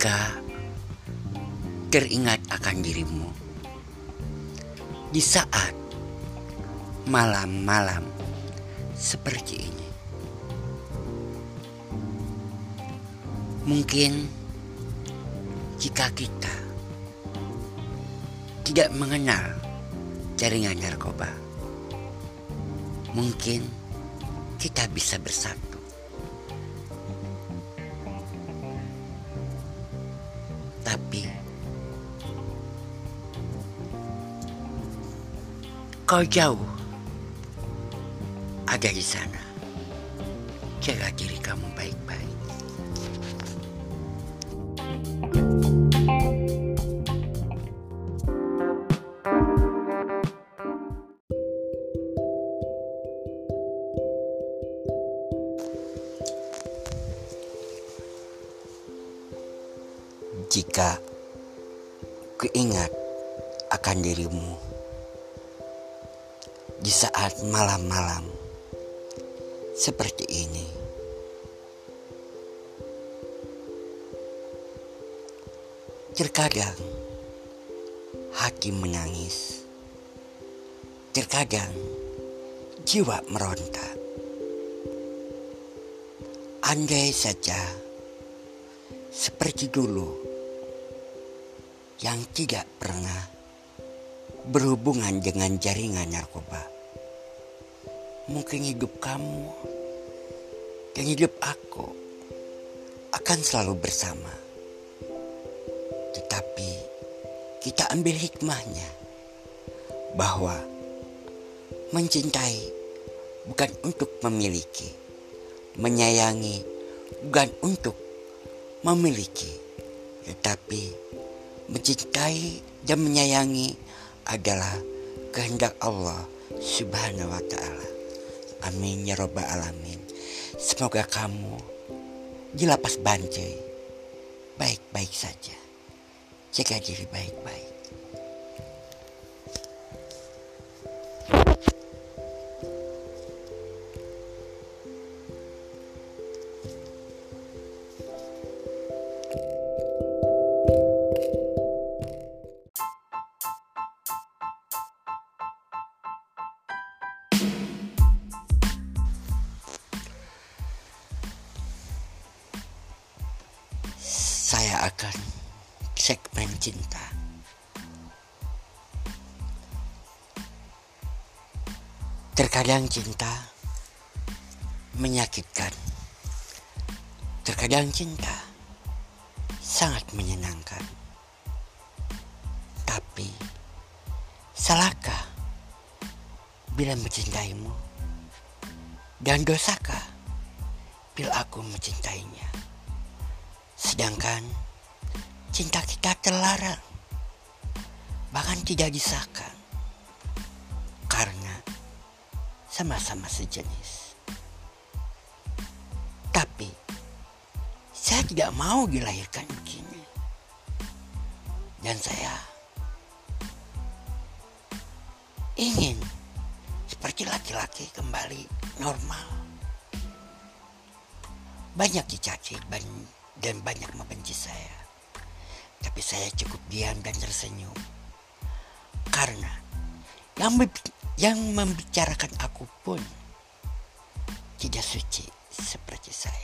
jika teringat akan dirimu di saat malam-malam seperti ini. Mungkin jika kita tidak mengenal jaringan narkoba, mungkin kita bisa bersatu. Kau jauh ada di sana. Jaga diri kamu baik-baik. Jika keingat akan dirimu di saat malam-malam seperti ini. Terkadang hati menangis, terkadang jiwa meronta. Andai saja seperti dulu yang tidak pernah berhubungan dengan jaringan narkoba. Mungkin hidup kamu dan hidup aku akan selalu bersama. Tetapi kita ambil hikmahnya bahwa mencintai bukan untuk memiliki, menyayangi bukan untuk memiliki, tetapi mencintai dan menyayangi adalah kehendak Allah Subhanahu wa taala. Amin ya robbal alamin. Semoga kamu di lapas Banjai baik-baik saja. Jaga diri baik-baik. Saya akan segmen cinta. Terkadang cinta menyakitkan. Terkadang cinta sangat menyenangkan. Tapi salahkah bila mencintaimu? Dan dosakah bila aku mencintainya? Sedangkan cinta kita terlarang, bahkan tidak disahkan karena sama-sama sejenis. Tapi saya tidak mau dilahirkan begini, dan saya ingin seperti laki-laki kembali normal. Banyak dicaci dan banyak membenci saya. Tapi saya cukup diam dan tersenyum. Karena yang, yang membicarakan aku pun tidak suci seperti saya.